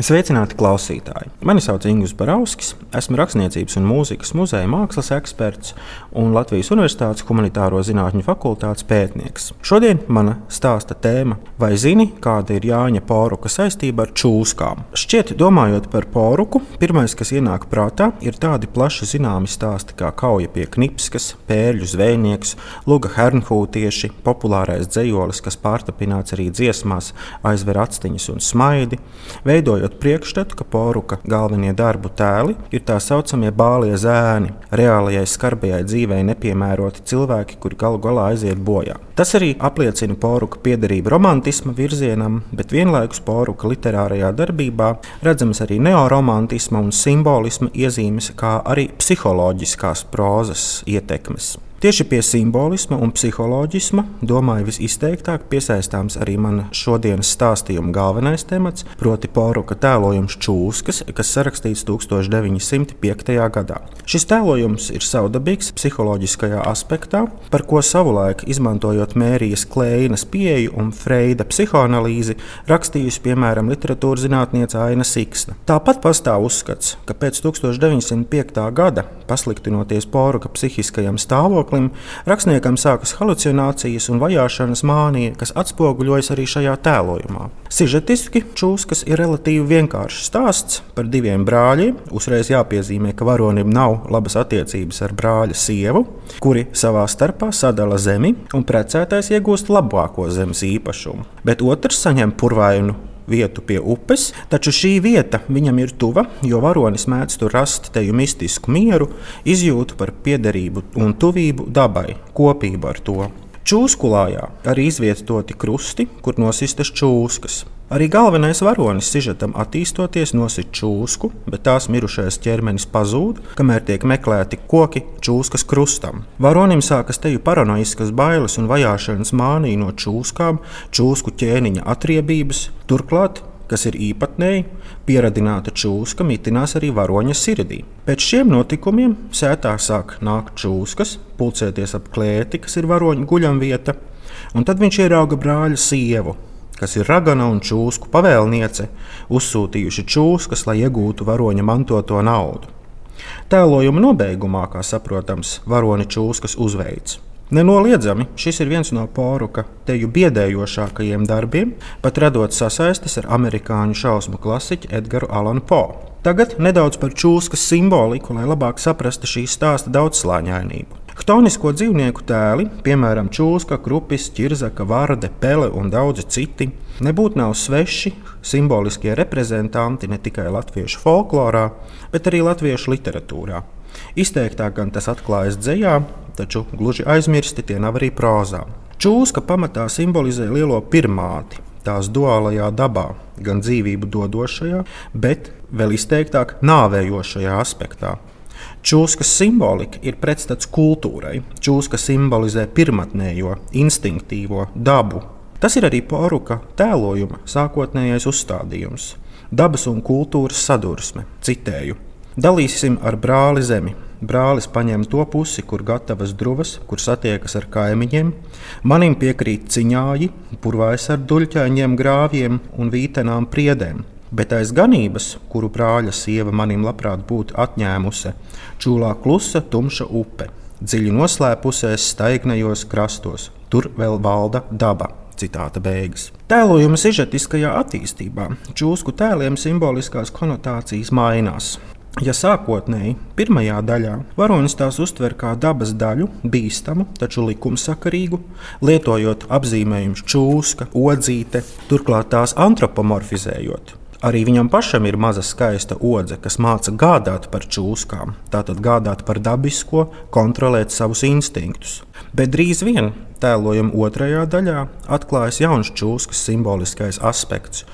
Sveicināti klausītāji! Mani sauc Ingūns Barauskis, esmu Rakstniecības un mūzikas muzeja mākslas eksperts un Latvijas Universitātes humanitāro zinātņu fakultātes pētnieks. Šodien mana stāsta tēma - vai zini, kāda ir Jāņa Poruka saistība ar čūskām? Šķiet, domājot par poruku, pirmais, kas ienāk prātā, ir tādi plaši zināmi stāsti kā kauja pie Knipskas, pērļu zvejnieks, Luga Hernhūtieši, populārais dzējolis, kas pārtapināts arī dziesmās, aizver actiņas un smaidi, veidojot veidojot priekšstatu, ka poruka galvenie darbu tēli ir tā saucamie bālie zēni, reālajai skarbajai dzīvei nepiemēroti cilvēki, kuri galu galā aiziet bojā. Tas arī apliecina poruka piederību romantisma virzienam, bet vienlaikus poruka literārajā darbībā redzamas arī neoromantisma un simbolisma iezīmes, kā arī psiholoģiskās prozas ietekmes. Tieši pie simbolisma un psiholoģisma, domāju, visizteiktāk piesaistāms arī mana šodienas stāstījuma galvenais temats, proti, poruka tēlojums čūskas, kas sarakstīts 1905. gadā. Šis tēlojums ir savdabīgs psiholoģiskajā aspektā, par ko savulaik izmantojot Mērijas Klēnas pieeju un Freida psihoanalīzi, rakstījusi piemēram literatūras zinātniece Aina Siksna. Tāpat pastāv uzskats, ka pēc 1905. gada, pasliktinoties poruka psihiskajam stāvoklim, stāvoklim, rakstniekam sākas halucinācijas un vajāšanas mānija, kas atspoguļojas arī šajā tēlojumā. Sižetiski čūskas ir relatīvi vienkāršs stāsts par diviem brāļiem. Uzreiz jāpiezīmē, ka varonim nav labas attiecības ar brāļa sievu, kuri savā starpā sadala zemi, un precētais iegūst labāko zemes īpašumu. Bet otrs saņem purvainu vietu pie upes, taču šī vieta viņam ir tuva, jo varonis mēdz tur rast teju mistisku mieru, izjūtu par piederību un tuvību dabai, kopību ar to. Čūskulājā arī izvietoti krusti, kur nosistas čūskas. Arī galvenais varonis sižetam attīstoties nosit čūsku, bet tās mirušais ķermenis pazūd, kamēr tiek meklēti koki čūskas krustam. Varonim sākas teju paranoiskas bailes un vajāšanas mānija no čūskām, čūsku ķēniņa atriebības, turklāt kas ir īpatnēji, pieradināta čūska mitinās arī varoņa sirdī. Pēc šiem notikumiem sētā sāk nākt čūskas, pulcēties ap klēti, kas ir varoņa guļamvieta, un tad viņš ierauga brāļa sievu, kas ir ragana un čūsku pavēlniece, uzsūtījuši čūskas, lai iegūtu varoņa mantoto naudu. Tēlojuma nobeigumā, kā saprotams, varoni čūskas uzveids. Nenoliedzami šis ir viens no poruka teju biedējošākajiem darbiem, pat radot sasaistes ar amerikāņu šausmu klasiķu Edgars Alanu Poe. Tagad nedaudz par čūskas simboliku, lai labāk saprastu šī stāsta daudzslāņainību. Chtonisko dzīvnieku tēli, piemēram, čūska, krupis, ķirzaka, vārde, pele un daudzi citi, nebūtu nav sveši simboliskie reprezentanti ne tikai latviešu folklorā, bet arī latviešu literatūrā. Izteiktāk gan tas atklājas dzējā, taču gluži aizmirsti tie nav arī prāzā. Čūska pamatā simbolizē lielo pirmāti, tās duālajā dabā, gan dzīvību dodošajā, bet vēl izteiktāk nāvējošajā aspektā. Čūskas simbolika ir pretstats kultūrai. Čūska simbolizē pirmotnējo, instinktīvo dabu. Tas ir arī poruka tēlojuma sākotnējais uzstādījums - dabas un kultūras sadursme. Citēju: Dalīsim ar brāli zemi. Brālis paņem to pusi, kur gatavas druvas, kur satiekas ar kaimiņiem. Manim piekrīt ciņāji, purvājas ar duļķaņiem, grāvjiem un vītenām priedēm bet aiz ganības, kuru brāļa sieva manim labprāt būtu atņēmusi, čūlā klusa, tumša upe, dziļi noslēpusies staignajos krastos. Tur vēl valda daba. Citāta beigas. Tēlojuma sižetiskajā attīstībā čūsku tēliem simboliskās konotācijas mainās. Ja sākotnēji pirmajā daļā varonis tās uztver kā dabas daļu, bīstamu, taču likumsakarīgu, lietojot apzīmējumus čūska, odzīte, turklāt tās antropomorfizējot, Arī viņam pašam ir maza skaista odze, kas māca gādāt par čūskām, tātad gādāt par dabisko, kontrolēt savus instinktus. Bet drīz vien tēlojuma otrajā daļā atklājas jauns čūskas simboliskais aspekts,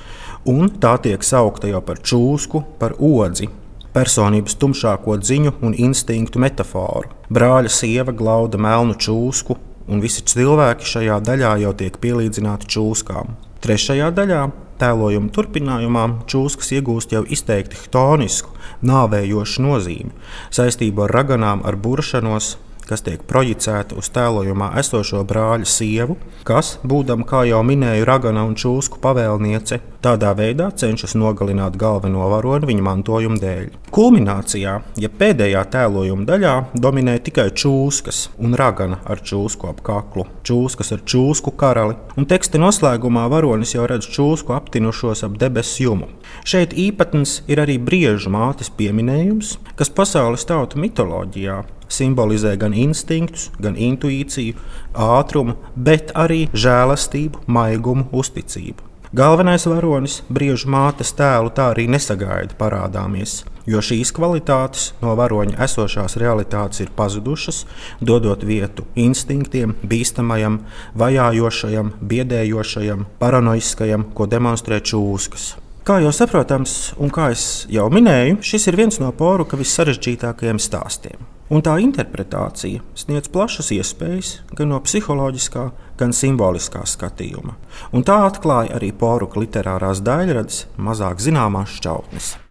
un tā tiek saukta jau par čūsku, par odzi, personības tumšāko ziņu un instinktu metaforu. Brāļa sieva glauda melnu čūsku, un visi cilvēki šajā daļā jau tiek pielīdzināti čūskām. Trešajā daļā Tēlojuma turpinājumā čūskas iegūst jau izteikti htonisku, nāvējošu nozīmi saistībā ar raganām, ar buršanos, kas tiek projicēta uz tēlojumā esošo brāļa sievu, kas, būdama, kā jau minēju, ragana un čūsku pavēlniece, tādā veidā cenšas nogalināt galveno varoni viņa mantojuma dēļ. Kulminācijā, ja pēdējā tēlojuma daļā dominē tikai čūskas un ragana ar čūsku ap kaklu, čūskas ar čūsku karali, un teksta noslēgumā varonis jau redz čūsku aptinušos ap debesu jumu. Šeit īpatns ir arī briežu mātes pieminējums, kas pasaules tautu mitoloģijā simbolizē gan instinktus, gan intuīciju, ātrumu, bet arī žēlastību, maigumu, uzticību. Galvenais varonis briežu mātes tēlu tā arī nesagaida parādāmies, jo šīs kvalitātes no varoņa esošās realitātes ir pazudušas, dodot vietu instinktiem, bīstamajam, vajājošajam, biedējošajam, paranoiskajam, ko demonstrē čūskas. Kā jau saprotams, un kā jau minēju, šis ir viens no poruka vissarežģītākajiem stāstiem. Un tā interpretācija sniedz plašas iespējas gan no psiholoģiskā, gan simboliskā skatījuma. Un tā atklāja arī poruka literārās daļradas mazāk zināmās šķautnes.